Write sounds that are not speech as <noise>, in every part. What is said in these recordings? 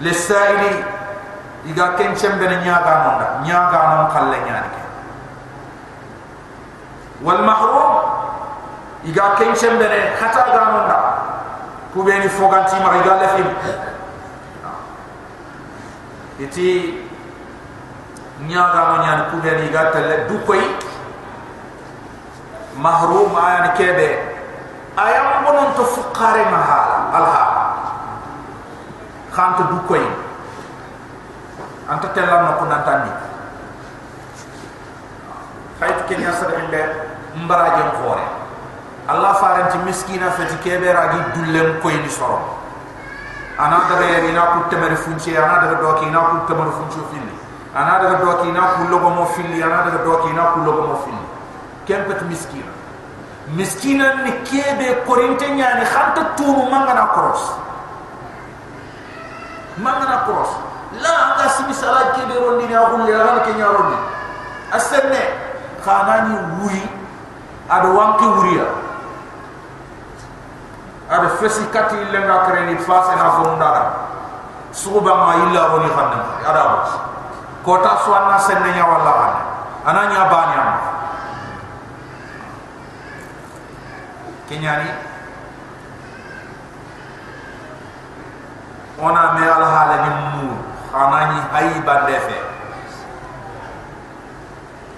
للسائل إذا كان شمبن نياغا نوندا نياغا نون خلّي نيانك والمحروم إذا كان شمبن حتى غانوندا كوبيني فوغانتي ما إذا لفيم iti nyaga no nyani kubeni gata le dukoy mahrum ayani kebe ayam bonon to fuqare alha khanta dukoy anta telam no kunan tandi hayt kenya sada inde mbara jëm khore allah faranti miskina fati kebe ragi dullem koy ni soro ana daga yari na ku temere funci ana daga doki na ku temere funci fili ana daga doki na ku logo mo fili ana daga doki na ku logo mo fili kempet miskina miskina ni kebe korinte nyani khanta tunu mangana cross mangana cross la anga simi sala kebe rondi ni akun ya ran kenya rondi asenne khanani wuri ado wanki wuriya ada fesi kati lenga kreni fase na fondara suba ma illa woni xanna ada ba kota suanna senne nya wala ana ananya banya kenyani ona me al hala ni mu. Anani ay bandefe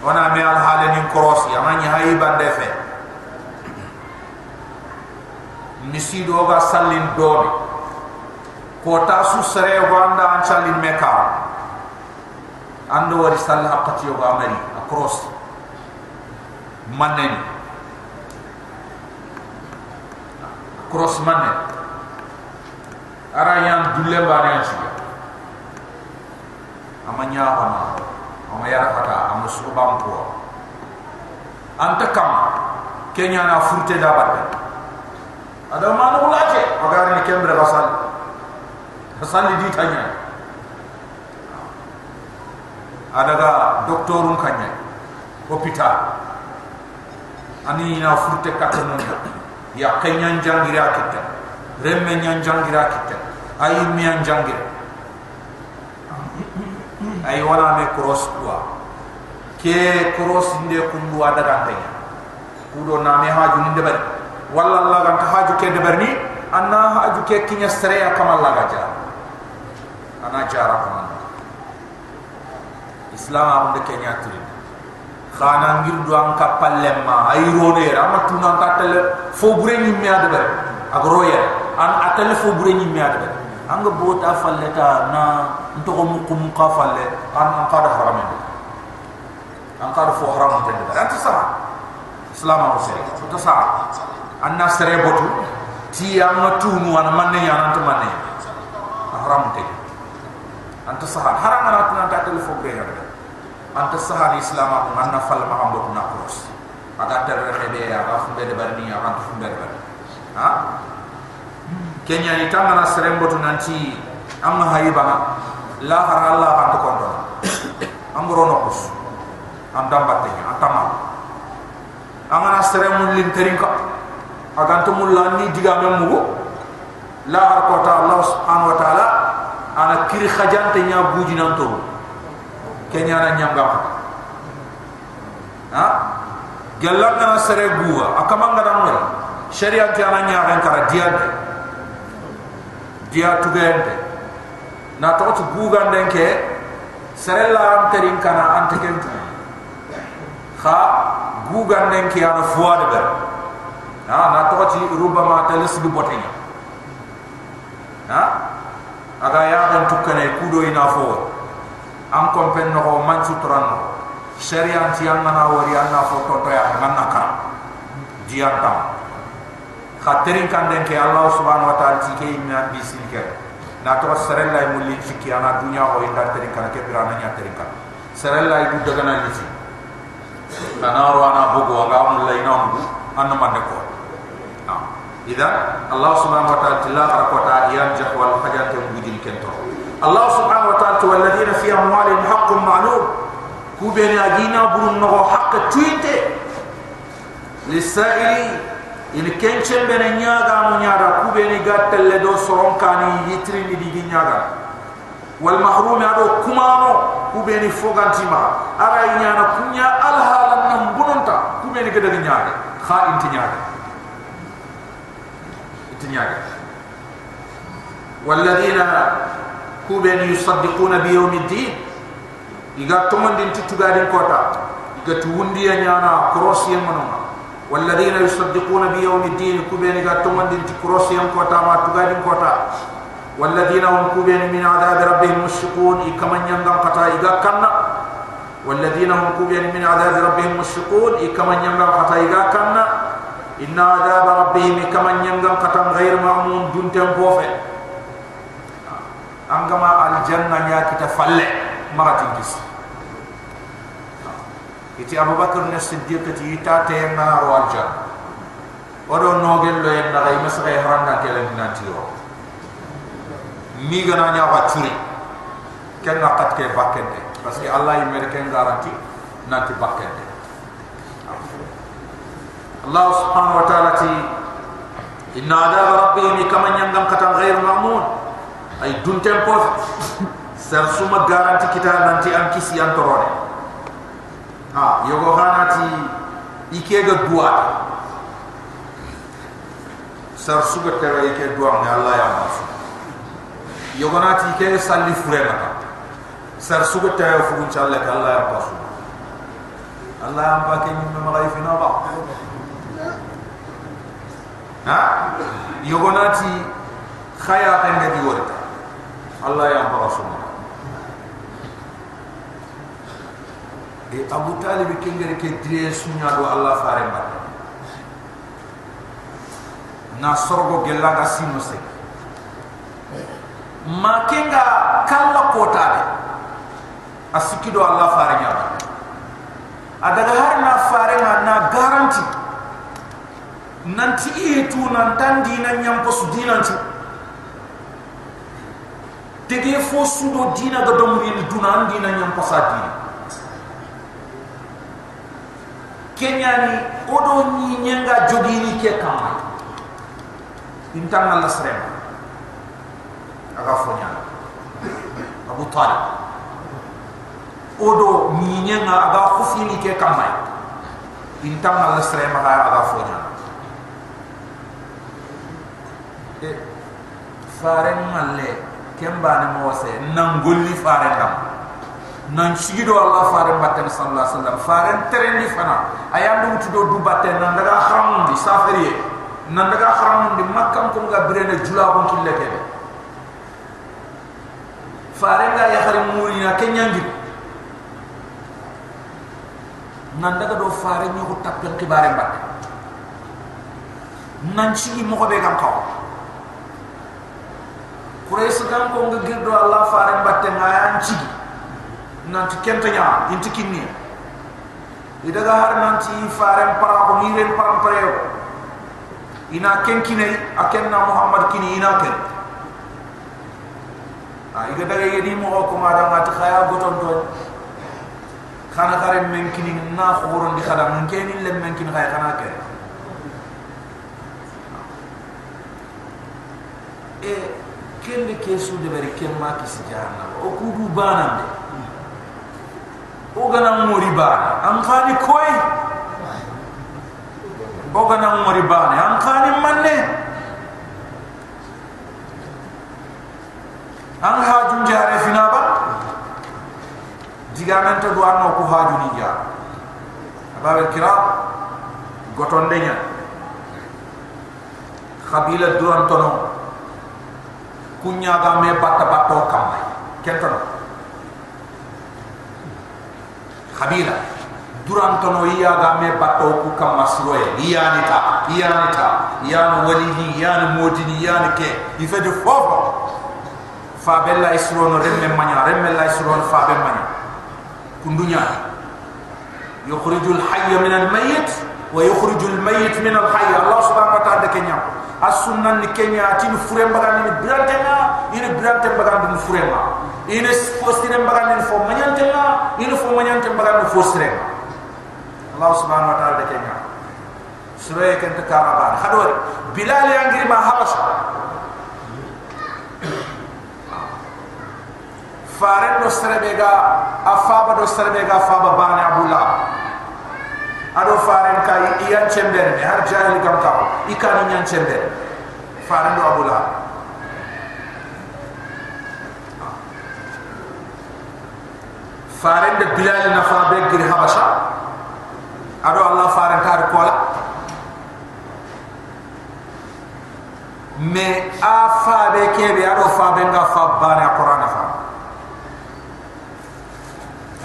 ona me al hala ni krosi anani ay bandefe misido ga sallin dobi ko ta su sere wanda an sallin meka. Ando wari sall haqqati yo ga mari across manen cross manen ara yang dulle ba ne ci amanya bana amaya kata am subam ko anta kam kenya na furte da batte ada mana ulaje agar ni kembre basal basal di tanya. Ada ga doktorun kanya hospital. Ani na furte katano ya kenya jangira kita. Remme nyan jangira kita ay mi an jangira ay wana me cross kwa ke cross inde kundu ada gantenya kudo na me haju ninde bari walla Allah ganta haju ke de berni anna haju ke kinya streya kama Allah gaja ana jara kama islam am de kenya tiri khana ngir do an kapalle ma ay rone rama tunan katel fo bure ni mi ade ber agroya an atel fo bure ni mi ade anga bota falleta na ntoko mu kum ka falle an an kada harame an kada fo haram tende ber anta sa islam am se to sa anna sere botu ti amma tunu wana manne ya nanta manne haram te anta saha haram ana tuna ta tel fo be anta saha ni islam ko manna fal ma am botu na cross aga ter re be ya ga fu de barni ya anta fu de ha kenya ni tanga na sere botu nanti amma hayiba la har allah kan to kondo. Amro no kus. Andam batte antama. Amana sere mun lin terin ko agan to ni diga mem mugo la har ko ta allah subhanahu wa taala ana kiri khajante nya buji nan to kenya na nyam ga ha? Gella na sere buwa akama ngada ngara sharia ti ana nya ran kara dia dia tu gende na to tu buga ndenke sere la am terin kana ante kentu kha buga ndenke ana fuwa de ber. Ha na to ci rubama talis du botenya ha aga ya tukane kudo ina fo. Am kompen no man sutran sharia ti an na wari an na fo to to ya na ka. Dia ta خاطرين كان دنك الله سبحانه وتعالى تيكي إمنا بيسين كر ناتو سر الله مولين شكي أنا دنيا هو إلا ترين كان كبيرانا نيا ترين كان سر الله يدو دغنا لسي أنا روانا بوغو وغام الله ينام أنا ما نكو إذا الله سبحانه وتعالى تلا أركوتا ينجح والحاجة تنبودين كنتو الله سبحانه وتعالى والذين في أموالهم حق معلوم كوبين أجينا برون حق تويته للسائلين ili kencen bene nyaga mu nyaga ku bene gatel le do soron kani yitri ni digi nyaga. Wal mahrum ya ado kumano ku bene foganti ma ara nyana kunya al halan nam bununta ku bene gede nyaga. Kha inti nyaga. Inti nyaga. Wal ladina yusaddiquna bi yawmid iga tumandin tutugadin kota. Iga tuundiya nyana krosiyemanoma والذين يصدقون بيوم الدين كبين قاتمان دين تكروس ينكوتا ما تغادين كوتا. والذين هم كبين من عذاب ربهم مشقون إكمن ينغم قطا إذا كنا. والذين هم كبين من عذاب ربهم مشقون إكمن ينغم قطا إذا كنا. إن عذاب ربهم إكمن ينغم قطا غير مأمون دون تنبوفة. أنغما الجنة يا كتفلع مرة كسي iti Abu Bakar ne Siddiq ti ita te na ro aljan odo nogel lo en dagay masre haranda kelen nanti ro mi gana nya wa turi ken na kat ke bakende parce que Allah yimer ken garanti nanti bakende Allah subhanahu wa ta'ala ti inna adab rabbihim kama nyangam katan ghair ma'mun. Ay dun tempo <laughs> ser suma garanti kita nanti an kisi antorone ha yogo hanati ike ga dua sar suga tera ike dua ne allah ya mafu yogo nati ike salli furena sar suga tera fu allah ka allah ya mafu allah ya mbake ni me malay fi ba ha? Yogo nati khaya kan ga di wori allah ya mafu e Abu Talib kengere ke dire sunya do Allah fare mbat na sorgo gella ga sino se ma kenga kala kota de asiki do Allah fare nya adaga har na fare na na garanti. Nanti e tu nan tandi na nyam posu dinanti tege fo sudo dina ga dom wi dunan dina nyam posa kenyani odo ni nyenga jogini ke kamay intang Allah srem aga fonya Abu Talib. Odo ni nyenga aga khufini ke kamay intang Allah srem aga aga fonya e faren malle kembane mo wase nangulli faren dam nan sigido Allah fare batten sallallahu alaihi wasallam. Fare terendi fana ayam du tudo du batten nan daga haram di safari. Nan daga haram di makkam ko ga brene jula ko kille ke. Fare ga ya hari muri kenyangi nan daga do fare ñu ko tapel xibare batte nan sigi mo ko be gam kaw Quraish kan ko nga girdo Allah fare batte ngayan sigi nanti kenta nya inti kinni idaga har nanti farem para ko miren param pareo ina ken kinai akenna muhammad kini ina ken. A iga daga yedi mo ko ma da ngati khaya goton to khana kare men kini na khoron di khada men keni le men kini khaya kana ken. E kende kesu de bari kemma kisi jahanna o kudu banande ogana mori bana an khani koy ogana mori bana an khani manne. An ha junjare fina ba diga men to do anno ko ha juni ja ababe kira goton denya khabila duran tono. Kunya ga me batta batto kamay kentono khabila duran tono iya ga me bato ku kam masroye iya ni ta iya ni ta iya no wali ni iya no modi ni iya ni ke ife de fofo fa bella isro no remme wa yukhrijul mayyit min al hayy. Allah subhanahu wa ta'ala kenya. As-sunnah ni kenya tin fure mbaga ni brantena ini brante mbaga ni fure ma ini fostire mbaga ni fo manyantena ini fo manyante mbaga ni fostire Allah subhanahu wa ta'ala kenya. Sura ken ta karaban hadori bilal yang ngiri ma habasha. Faren do serebega afaba do serebega afaba bani abdullah ado faren kay iyan chember ne har jahil kam ka ikani nyan chember faren do abdullah faren de bilal na fa be gir habasha. Ado allah faren tar kola me a fa be kebe ado fa be nga fa bani qur'an fa.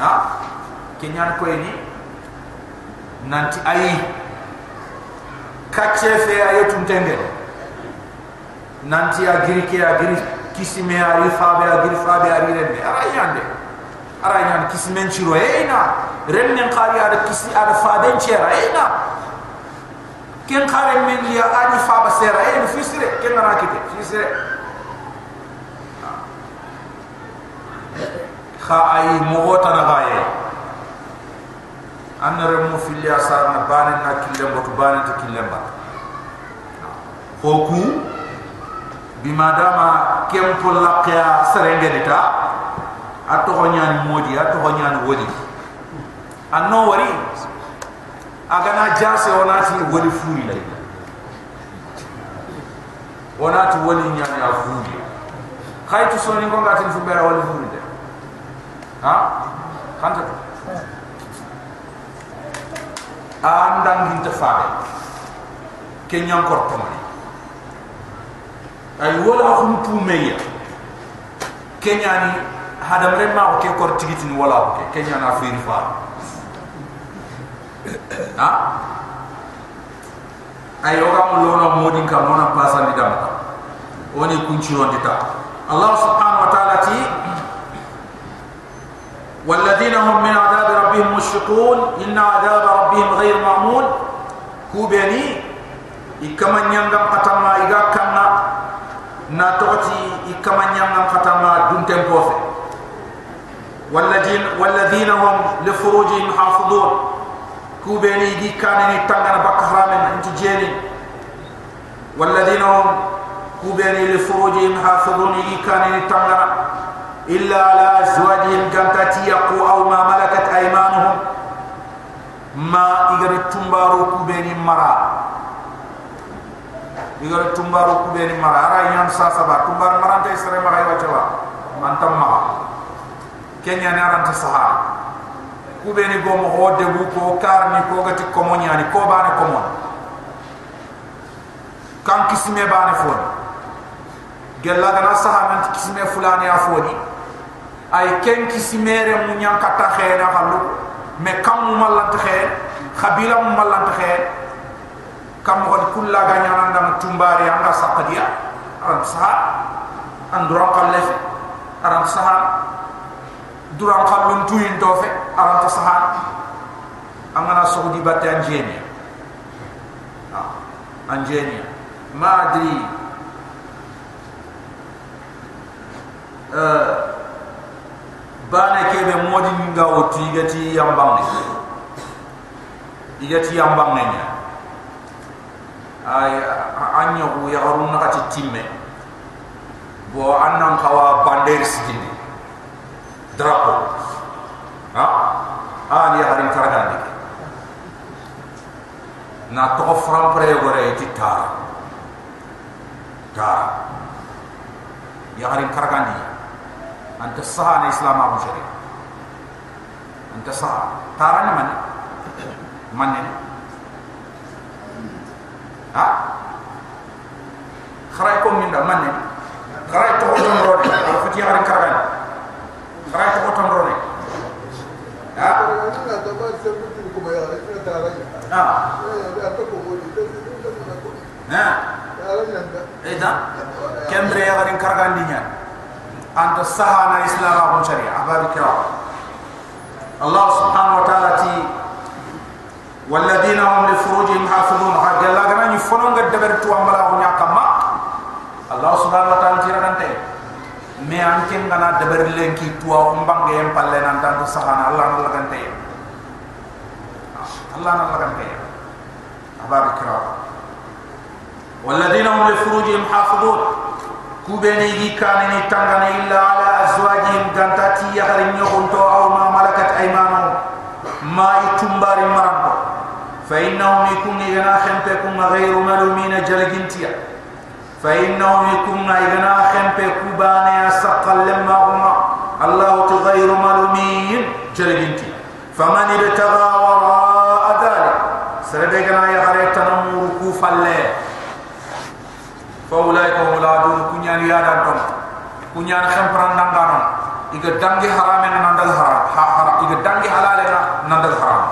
Ha? Kenyan ko ni nanti ayi kache fe ayo tuntenge nanti agiri ke agiri kisime ari fa be agiri fa be ari rende ara yande ara yan kismen chiro eina renne qari ada kisi ada faden chera eina ken qare men ya adi fa ba sera eina fisire ken na kite fisire kha ay mogota na gaye anare mo filia sar na bane na kille mbotu bane to kille hoku bimadama kempo laqya serenge dita atto nyani modi atto nyani woli. Anno wari agana jase onati woli furi lay onati woli nyani afuri khaytu soni ko ngatin fu bera woli furi de ha? Kanta to andang hinte faade kenyan korto mani ay wala khum tumeya kenyani hadam re ma ke kor tigiti ni wala ke kenya na firi fa ha ay o gam lo no modin ka mona pasa ni dam oni kunchi on dita allah subhanahu wa ta'ala ti والذين هم من عذاب ربهم مشفقون إن عذاب ربهم غير مأمون. كوبيني إكما نيانغام قتما إغا كنا ناتوتي إكما نيانغام قتما دون تنبوفي والذين والذين هم لفروجهم حافظون. كوبيني دي كانني تانغنا بكهرام انت جيني والذين هم كوبيني لفروجهم حافظون دي كانني تانغنا الا على ازواجهم كانت يقوا او ما ملكت ايمانهم ما اگر تمبارو كوبيني مرا اگر تمبارو كوبيني مرا ارا يان ساسبا تمبار مرانتا اسرائيل مرا يوچوا مانتم مرا kenya ni aranta saha kube ni gomo ho debu ko kar ni ko gati komonya ni ko bane komon kan kisime bane fon gella gana saha man kisime fulani afoni ay ken kisimere mu nyam kata khena halu me kam mu malant khe khabila mu malant khe kam mo kulla ga nyana ndam tumbari anga saqdiya aram saha. Andro qalef aram saha. Duran khalum tuin tofe aran ta sahan amana saudi batte anjeni anjeni ma adri euh bana kebe modi nga oti gati yambang ni igati yambang ni ay anyo ya harun nakati timme. Bo annan kawa bander sidini drapo. Ha? Ani harin karagandi na to fram pre gore ti ta ta ya harin karagandi anta saha na islam abu shari anta saha taran man man ha? Kharay ko min da man kharay to ko ron rode ko ti harin karagandi kara to otam rone ha? Ha? Eda أنت تصحنا إسلام أبو شريعة. أبو كرام الله سبحانه وتعالى تي والذين هم لفروجهم حافظون. حق الله غنا يفنون قد دبرتوا أملا هنا كما الله سبحانه وتعالى تي رانتي مي أنكن غنا دبر لين كي توا أمبان غيم بالله أنت تصحنا الله نلا غنتي الله نلا غنتي أبو كرام والذين هم لفروجهم حافظون. كوبيني كانني تانغاني إلا على أزواجهم غانتاتي يغرين يغنتو أو ما ملكت أيمانهم ما يتنبار مرب فإنهم يكون إغنا خمتكم غير ملومين جلجنتيا فإنهم يكون إغنا خمتكم بانيا سقل لما هما الله غير ملومين جلجنتيا فمن ابتغى وراء ذلك سردقنا يغريتنا مركوفا له يغريت نمور كوفا له فأولئك هم العادون كنيان يادان تم كنيان خمبران نانغانون إذا دنگي حرامين نندل حرام إذا دنگي حلالين نندل حرام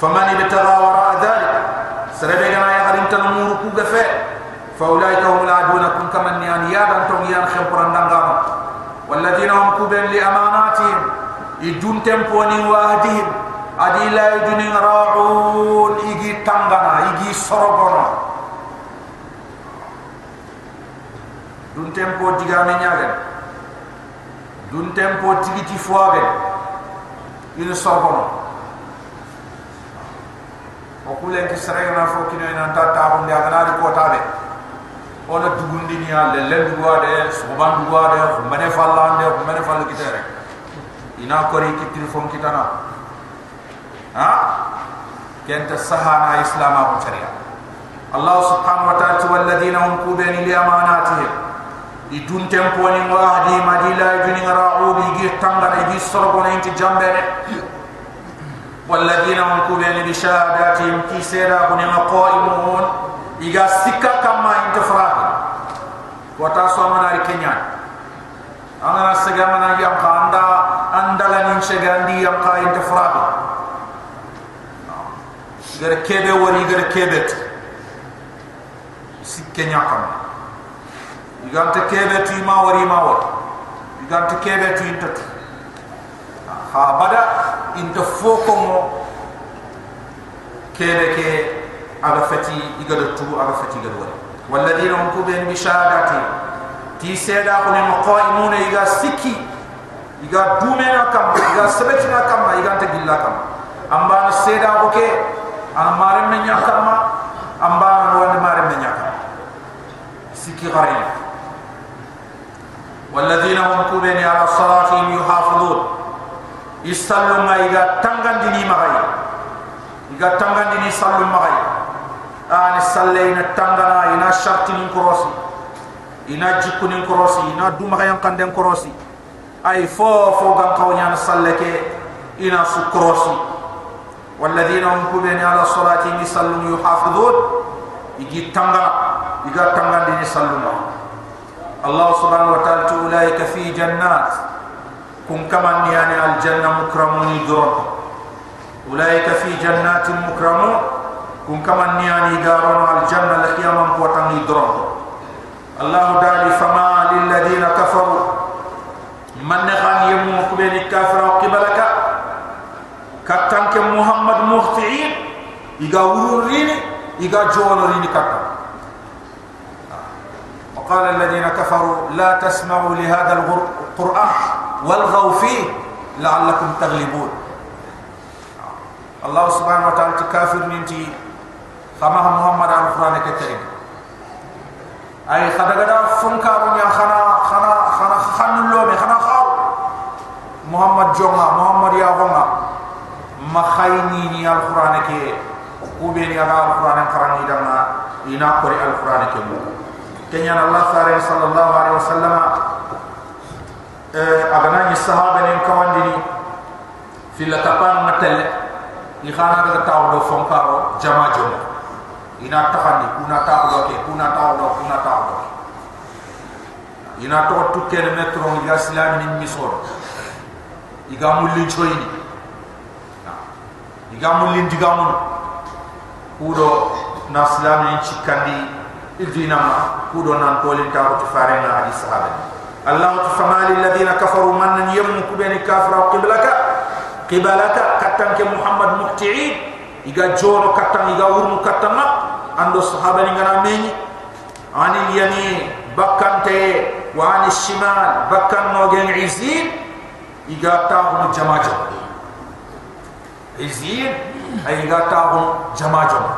فمن ابتغى وراء ذلك سردقنا يغريت نمور كوفا فأولئك هم العادون كن كمن يان يادان تم يان خمبران نانغانون والذين هم كوبين لأماناتهم يدون تمبوني واهدهم adi la yuduni ra'un igi tangana igi sorogono dun tempo diga me nyaage dun tempo tigi ti fuage ina sorogono o kule ki serena fo kino ina tata on dia gana ko tabe ona dugundi ni alle lendu wade soban wade mane fallande mane fall kitere ina kori ki telefon kitana ha? Kenta sahana islama ko sharia allah subhanahu wa ta'ala tu walladina hum kubani li amanatihim idun tempo ni wahdi madila idun ra'ubi gi tanga gi sorgo ne inti jambe walladina hum kubani bi shahadatihim ki sera ko ne qaimun iga sikka kama inta farahi. Wata so manari kenya angana segamana yam khanda andala nin segandi yam kha inta farahi. Gar kebe wori gar kebet sikke nyakam igante kebe tu ma wori ma wor igante kebe tu intat ha bada inta foko mo kebe ke aga fati igada tu aga fati igada wori walladina hum kuben bi shahadati ti seda ko ne qaimun iga sikki iga dumena kam iga sabetina kam igante gilla kam amba seda ko ke an mare me nyakama amba an wan mare me nyakama siki gharin والذين هم كبين على صلاتهم يحافظون. يصلوا ما إذا تنغن ديني مغاي إذا تنغن ديني صلوا مغاي آن صلينا تنغنا إنا شرطين كروسي. إنا جيكون كروسي. إنا دو مغاي قندن كروسي. أي فو فو غن قونيان صلك إنا سو كروسي. والذين هم كبين على الصلاة يصلون يحافظون. يجي تنغا يجي تنغا دين يصلون الله سبحانه وتعالى أولئك في جنات. كن كما يعني الجنة مكرمون درون أولئك في جنات مكرمون. كن كما يعني دارون الجنة لقياما قوتان درون الله دالي فما للذين كفروا؟ من نغان يمو كبين الكافر وقبلك ke Muhammad Muhtiin iga urun rini iga jono rini katan وقال الذين كفروا لا تسمعوا لهذا القرآن والغوا فيه لعلكم تغلبون. الله سبحانه وتعالى تكافر ننتي خما محمد على القرآن كتير أي خدغدا فنكارون يا خنا خنا خنا خنا اللومي خنا خاو. محمد جوما محمد يا ma khayni ni alquran ke ube ni aga alquran qarani dama ina ko alquran ke mo kenya allah sare sallallahu alaihi wasallam eh agana ni sahaba ni kawandini fil kapan matal ni khana daga taw do fonkaro jama jom. Ina taxani kuna taw do ke kuna taw do kuna taw do ina to tukke metro ni islam ni misor iga mulli choyini digamu lin digamu kudo na islam ni chikandi idina ma kudo nan tolin tawo ti farena hadi sahaba allah ta famali alladhina kafaru man yam kubeni kafra qiblaka. Qibalaka katan ke muhammad muhti'in iga joro katan iga urmu katan ando sahaba ni ngana meni ani yani bakante wa ani shimal bakkan no gen izin. Iga tahu jama'a izin ay ga tahu jama jama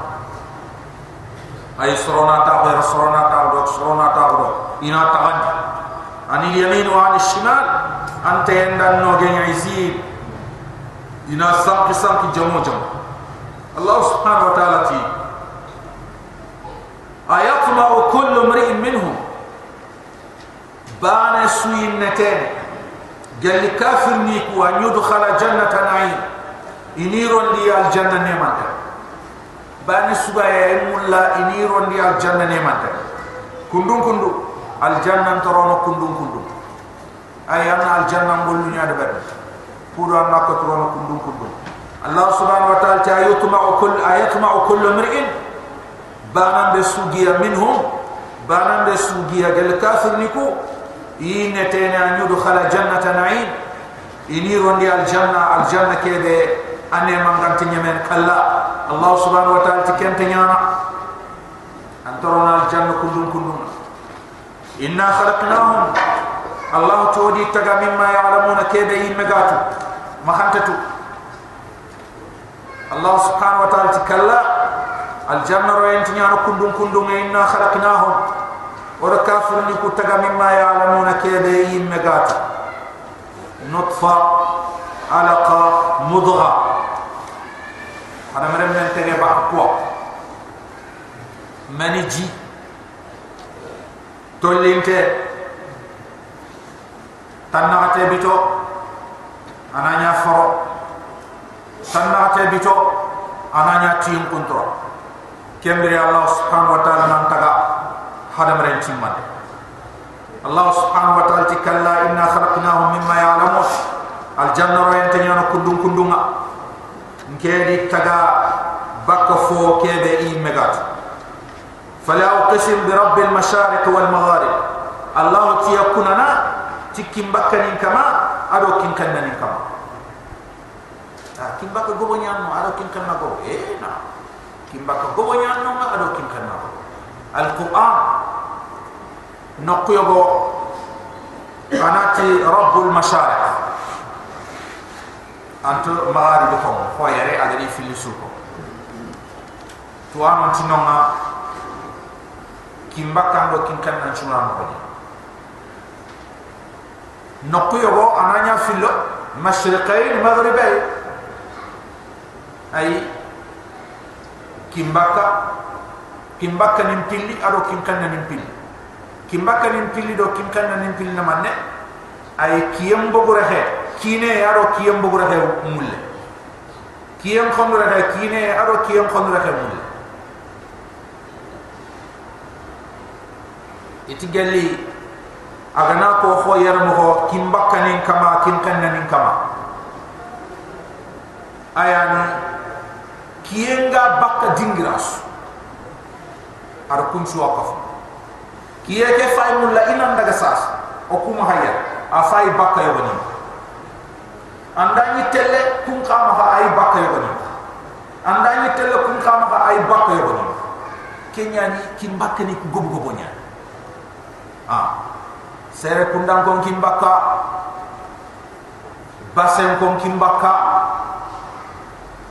ay sorona ta ba sorona ta ba sorona ta ba ina ta gad ani yamin wa ani shimal ante endan no gen izin ina sam ki sam ki jamo jamo allah subhanahu wa ta'ala ti. Ayatma kullu mri'in minhum. Bana suyin neten gal kafir ni ko an yudkhala jannata na'im. Iniron di al janna bana suba ya mulla iniron di al janna ne mata kundun kundu al janna torono kundun kundu ayana al janna ngol nya de ber pour an makko torono kundun kundu allah subhanahu wa ta'ala ta yutma kull ayatma kullu mri'in bana be sugiya minhum bana be sugiya gal kafir niku inetena an yudkhala jannata na'im ini rondi al janna al janna kebe ane manganti nyemen kalla allah subhanahu wa ta'ala tikente nyama antorona al janna kundum kundum inna khalaqnahum allah todi taga mimma ya'lamuna kebe yimegatu mahantatu allah subhanahu wa ta'ala tikalla الجنة روين تنيانو كندون كندون إنا خلقناهم وركافر نكو تغا مما يعلمون كيدي يمغات نطفة علقة خدمر من تري بعقوا منجي تولينت تنعت بيتو انا نيا فرو تنعت بيتو انا نيا تيم كنترا كمبري الله سبحانه وتعالى نانتغا خدمر تيمان الله سبحانه وتعالى تكلا ان خلقناهم مما يعلمون الجنه رينتنيانو كدون كدونا ngedi taga bakka fo kebe i megat fala uqsim bi rabbil mashariq wal magharib Allah tiyakunana tikim bakkanin kama ado kin kannanin kama ah kin bakka gobo nyamno ado kin kanna go eh na kimba ko go nya no ma ado kim kan ma al qur'an nokku yogo anati rabbul mashariq anto maari do ko ko yare agani fili suko to an ti no ma kimba kan do kim kan nan chuna ko nokku yogo ananya filo mashriqain maghribain ay kimbaka kimbaka nim pilli ado kim kanna nim pilli. Kimbaka nim pilli do kim kanna nim pilli na manne. Ay kiyam bogu rehe kine ado kiyam bogu rehe mulle. Kiyam khon rehe kine ado kiyam khon rehe mulle. Iti gelli agana ko ho yaram ho kimbaka nin kama kim kanna nin kama. Ayani kiyenga bakka dingiras ar kun suwa kaf kiye ke fay mulla inan daga sas o kuma hayya a fay bakka yobani anda ni telle kun kama ha ay bakka yobani anda ni telle kun kama ha ay bakka yobani kenya ni kim bakka ni gobu gobo nya ah sere kundang kon kim bakka basen kon kim bakka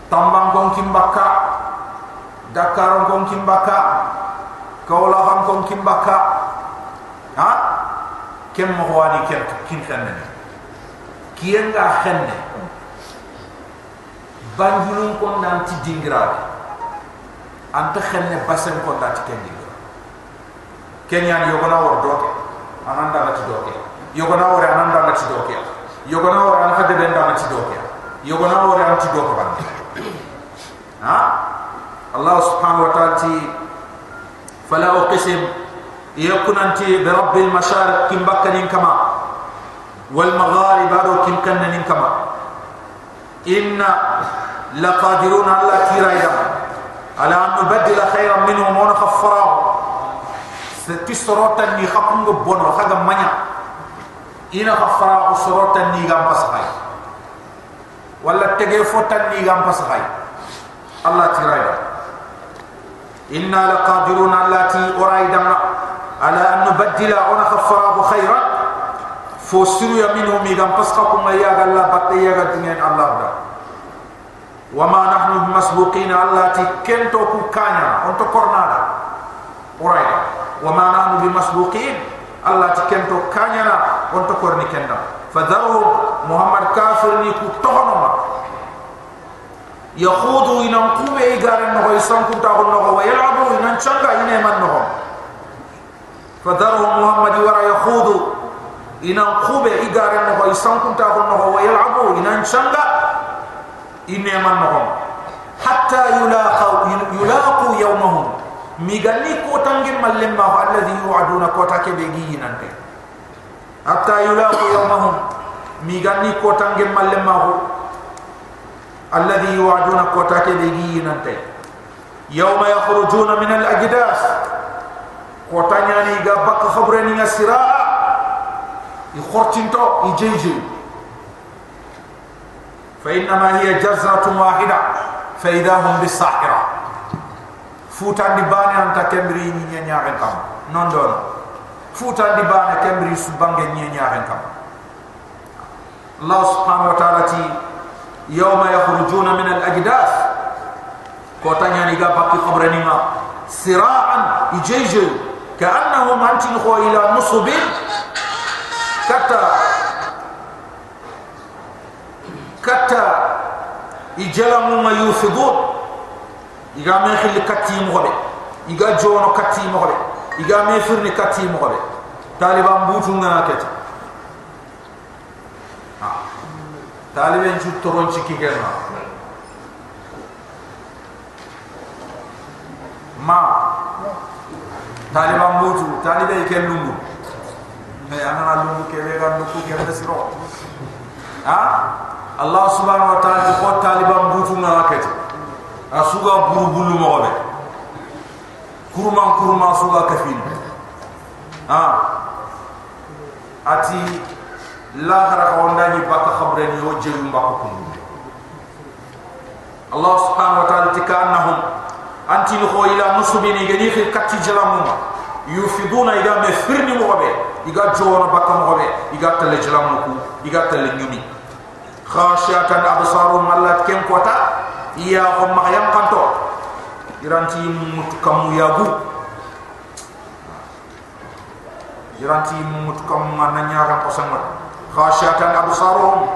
tambang kong kimbaka dakar kong kimbaka kaula ham kong kimbaka ha? Kem mo wani kem kin kanne kiyenga khenne banjulun kon nan ti dingra an ta khenne basen kon da ti kendi kenya yo wor do ananda ba ti do ke ananda ba ti do ke an fadde benda ba ti do ke yo gona wor ha? Allah subhanahu wa ta'ala ti fala uqsim yakun anti bi rabbil mashariq kimbakani kama. والمغارب ارو تنكن ننكما. إن لقادرون على كيرا إدام على أن نبدل خيرا منهم ونخفرهم. ستسروتا نخقن بون وخاق منع إن خفرا سروتا نيغام بسخي ولا تجفوتا نيغام بسخي الله كيرا إدام إنا لقادرون على تي أرايدنا على أن نبدل ونخفراه خيرا. فوسروا يمينهم إذا فسقكم يا الله بطي يا الله دا وما نحن مسبوقين الله تي كنتو كانيا أنتو كورنادا أرايدا وما نحن بمسبوقين الله تي كنتو كانيا أنتو كورني كندا فذروا محمد كافر نيكو تهنما yakhudu ina kube igare no ko sanku ta ko no wa yalabu ina changa ina man no fadaru muhammad wara yakhudu ina khube igare no hoy sankunta ko no hoy yalabu ina changa ine man no hatta yulaqu yulaqu yawmahum. Migani ko tangi mallemma ho alladhi yu'aduna ko take be gi hatta yulaqu yawmahum. Migani ko tangi mallemma ho alladhi yu'aduna ko take be gi nante yawma yakhrujuna min al ajdas. Ko tanyani ga bak khabrani ngasiraa يخرتينتو يجيجي. فإنما هي جزرة واحدة فإذا هم بالساحرة. فوتان دي باني أنت كمري ني نيا كام نون دون فوتان دي باني كمري سبانغ ني نيا كام الله سبحانه وتعالى يوم يخرجون من الأجداث. كوتانيا نيغا باكي خبرنيما سراعا يجيجي. كأنهم أنتنخوا إلى نصب. kata. Kata. Ijala mu ma yufidu iga me khil kati mu khobe iga jono kati mu khobe iga me firni kati mu khobe taliban butu nga kete ha. taliban ju toron ci ki gena ma. Taliban butu taliban ke lumbu me ana ga nuku ke be siro ha? Allah subhanahu wa ta'ala ko taliban mutu na raket asuga buru bulu mo be kuruma kuruma suga kafin. Ha? Ati la hara ko ndani baka khabre ni o jeru mbako ko Allah subhanahu wa ta'ala tikannahum anti no ko ila musubini gani fi katti jalamuma yufiduna ida me firni mo be iga jona baka mo be iga tale jalamu ku. Iga tale nyumi. Khashiyatan absarum mallat kem kota iya ko mahyam kanto. Iranti mutukamu yabu iranti mutukamu mananya ko sangat khashatan absaruhum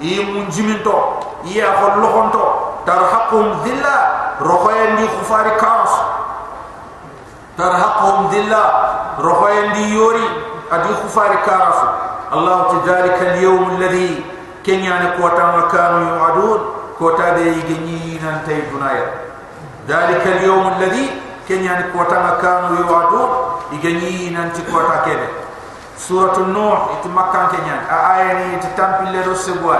imun jiminto. Iya kholokhonto tarhaqum dhilla rohoyendi khufari kaas tarhaqum dhilla rohoyendi yori adi khufari kaas allah tadhalika al-yawm alladhi kenyani kota makanu yu'adun kota de yigni nan tay dunaya dhalika al-yawm alladhi kenyani kota makanu yu'adun yigni nan ti kota kede سورة النوح يتمكن كنيان آية يتتم بالله رسبوا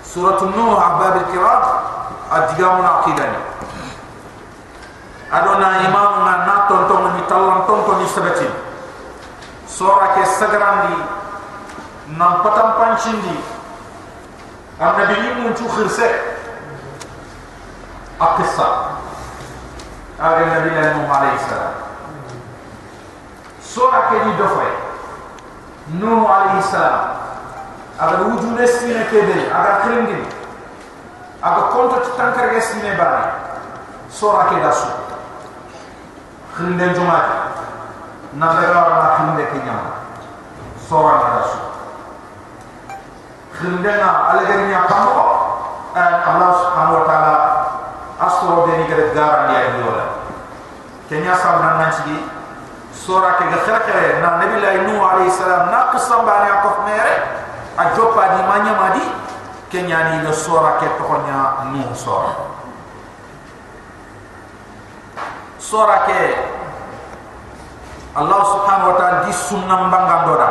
سورة النوح أحباب الكرام أدقامنا عقيداني adona imam nga na tonton ni talang tonton ni sabatin sora ke sagrandi na patam panchindi am nabi ni mun tu khirse aqsa ave nabi la mu alayhi salam. Sora ke di dofay nu alayhi salam. Aga wudu nesine ke de aga kringin aga konto tankar gesine bari sora ke dasu khinde juma na bera na khinde ke nyama sora na dasu khinde na alegari nya pamo an allah subhanahu wa taala asro de ni gare garan ya ni wala kenya sabran nan ci sura ke ga khere na nabi la nu alayhi salam na qisam bani akof mere a jopa di manya madi ke nyani le sura ke to nya nu sura sura ke? Allah subhanahu wa ta'ala di sunnam bangam doda.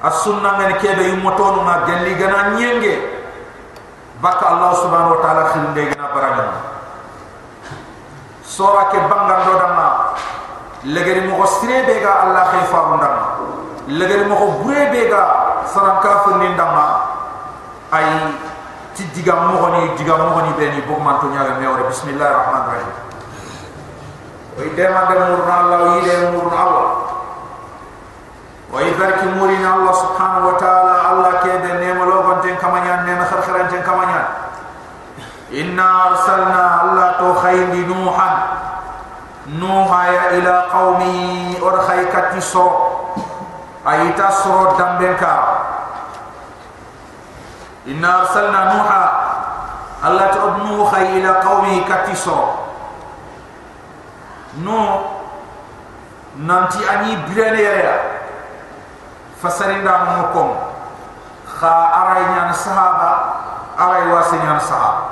As sunnam ngene ke be yumoto na gelli gana nyenge baka Allah subhanahu wa ta'ala khinde gana baragam sura ke bangam doda na legeri mo sire be ga allah khay faru ndam legeri mo bure be ga sanan kafir ni ndam ay ti diga mo ni diga mo ni be ni bok man to nyaare mewre bismillahir rahmanir rahim ويدما دمر الله ويدما دمر الله ويبارك مورين الله سبحانه وتعالى الله كيد نيم لو بنتين كما نيان نيم خرخران تن كما نيان ان ارسلنا الله تو خيل نوحا نوحا الى قومي اور خي كاتي سو ايتا سو دمبنكا ان ارسلنا نوحا الله تو نوحا الى قومي كاتي سو no. Nanti ani bilene ya, ya. fasari nda mo kom kha aray nyaan sahaba aray wasi nyaan sahaba.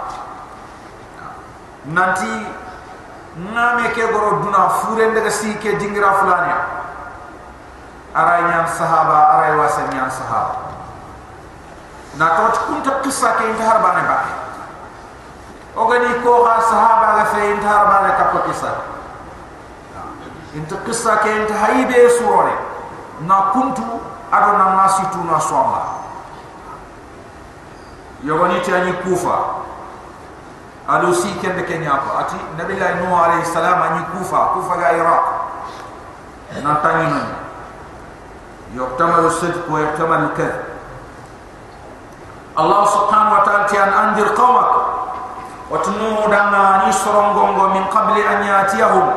Nanti name ke goro duna fure ndega si ke dingira fulani aray nyaan sahaba aray wasi nyaan sahaba. Na tot kun kissa ke ndar bana ba ogani ko ha sahaba ga fe ndar bana ka kissa ado na masitu na swamba yogoni tani kufa ado si kende kenya ko ati nabi la nuh alayhi salam ani kufa kufa ga iraq na tani non yoktamal sidq wa yoktamal kadhib Allah subhanahu wa ta'ala tian andir qawmak وتنو دانا ني سرونغونغو من قبل ان ياتيهم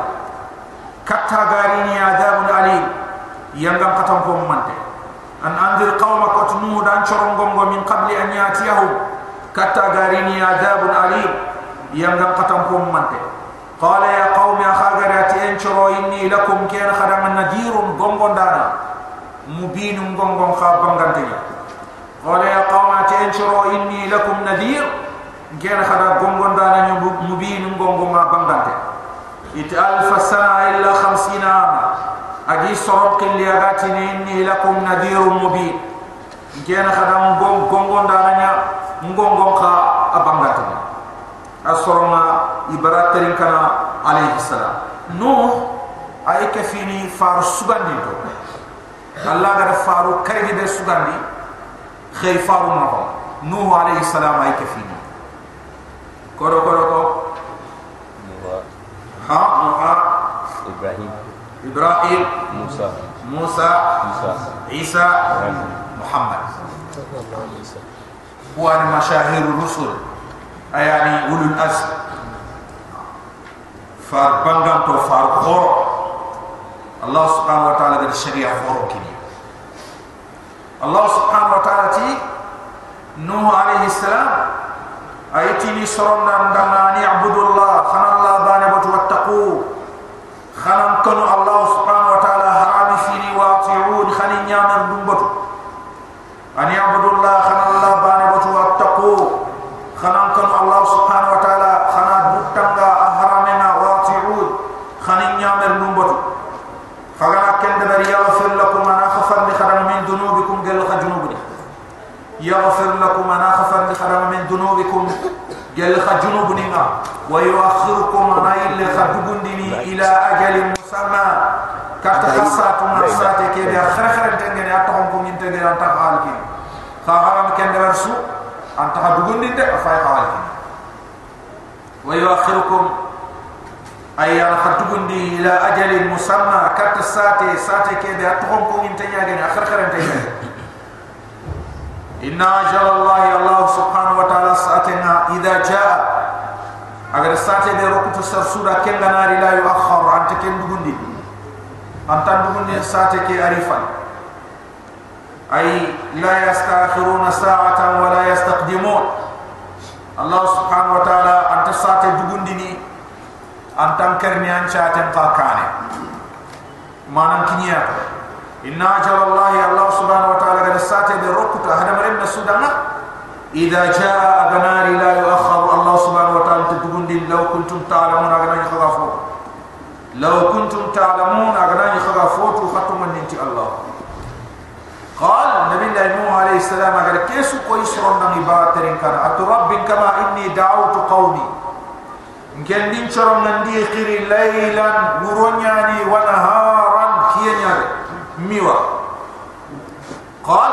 كتا غاريني عذاب أليم ينغم قطن قوم أن أنذر قومك وتنود أن شرنغم من قبل أن يأتيهم كتا غاريني عذاب أليم ينغم قطن قوم منتي قال يا قوم يا خاغرات إن شروا إني لكم كان خدم نذير غنغن دانا مبين غنغن خابن غنتي قال يا قوم إن شروا إني لكم نذير كان خدم غنغن دانا مبين غنغن خابن غنتي bangante it alf sana illa 50 ama agi sorok li agati ni inni lakum nadirun mubin ngena khada ngong gongon dana nya ngongo kha abangante asoroma ibarat terin kana alayhi salam no ay kafini far subandi to allah ga faru karigi be sugandi khay faru ma nuh alayhi salam ay kafini koro koro ko ha Nuha Ibrahim Ibrahim Musa Musa Isa Isa Muhammad. Huwa ni mashahir rusul ayani ulul azm. Far bangam to far khoro Allah subhanahu wa ta'ala gadi sharia khoro kini. Allah subhanahu wa ta'ala ti Nuh alayhi salam aytini soronna ndanga ni abudullah khana allah واتقوا خنم كنو الله سبحانه وتعالى حرام سيري واطعون خني نياما دمبتو أن يعبدوا الله خنا الله باني بتو واتقو. خنم كنو الله سبحانه وتعالى خنا بوتانغا أحرامنا واطعون خني نياما دمبتو فغنا كند دبر يغفر لكم أنا خفر لخرم من ذنوبكم. قال لك جنوبنا يغفر لكم أنا خفر لخرم من ذنوبكم. قال لك جنوبنا آه. ويؤخركم انا الى خدبون ديني الى اجل مسمى كتخصات مرساتك يا خر خر تنجن اتهم كم انت غير انت حالك خاغام كان درسو انت خدبون دين ده فاي حالك ويؤخركم اي خدبون دي الى اجل مسمى كتساتي ساتك يا اتهم كم انت غير خر خر تنجن إن أجل الله الله سبحانه وتعالى ساتنا إذا جاء أجل ساتنا دي ركوت السرسورة كن ناري لا يؤخر أنت كن دغندي أنت دغندي ساتك أريفا أي لا يستأخرون ساعة ولا يستقدمون الله سبحانه وتعالى أنت ساتي دغندي أنت كرني أن شاتن قاكاني ما نمكنيات إن أجل الله الله سبحانه وتعالى قد ساتي بركض هذا مريم السودان إذا جاء أغنار لا يؤخر الله سبحانه وتعالى تقول لو كنتم تعلمون أغنار خغافوت لو كنتم تعلمون أغنار خغافوت وخطم من انت الله. قال نبي الله نوح عليه السلام قال كيسو كويس رنا نباترين كان. أترب كما إني دعوت قومي. نكن دين شرم نندي خيري ليلا ورنياني ونهارا كينياري ميوا. قال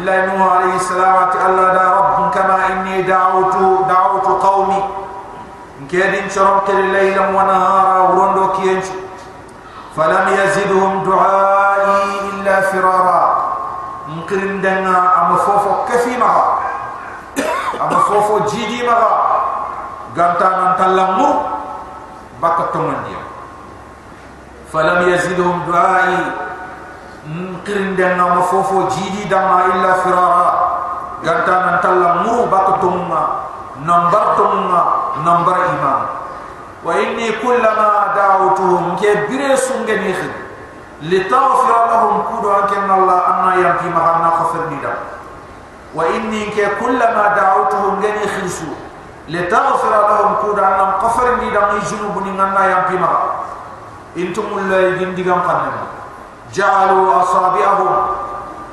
الله نوح عليه السلام الله دا رب كما إني دعوت دعوت قومي. كيدين شرمت الليل ونهارا ورندو كينش. فلم يزدهم دعائي إلا فرارا. مقرن دنا أما فوفو كفي أما فوفو جيدي مغا. غانتانا نتلمو بكتو من ديو فلم يزدهم دعائي. mukrin den na ma fofo jidi dama illa firara ganta nan talla mu baktumma nambar tumma nambar iman wa inni kullama da'awtuhum ke bire sunge ni khid li lahum kudu akin allah anna yam fi ma khana khafir nida wa inni ke kullama da'awtuhum gani khisu li tawfir lahum kudu anna khafir nida mi junubun ngana yam fi ma intumul la yindigam khanna جعلوا أصابعهم.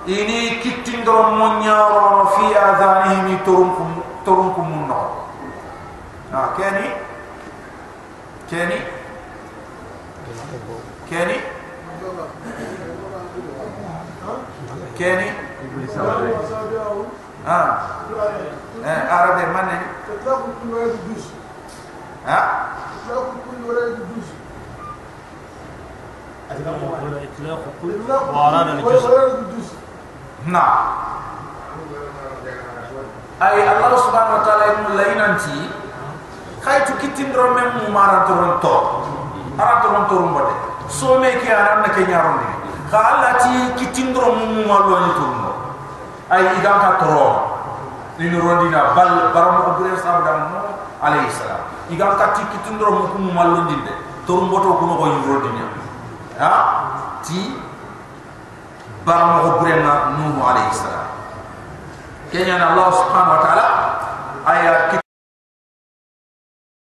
إني كتندر من يارون في آذانهم ترنكم ترنكم من آه، كاني؟ كاني؟ كاني؟ كاني؟ ها ها عربي من ها كل ورد دوس ها تطلق كل ولد الدوس إطلاق كل وأراد الجزء نعم أي الله سبحانه وتعالى يقول لين أنت خايتو كتير درم من مارا ترون تو أرا ترون ترون بدي سومي كي أنا نكني أرون دي ka Allah ti kitindro mu ma lo ni turno ay idan ka toro ni ni rondina bal baram ko bure sa dam mo alayhi salam idan ka ti ha? Ti baram ko bure na nuhu alayhi salam. Kenya Allah subhanahu wa ta'ala ayat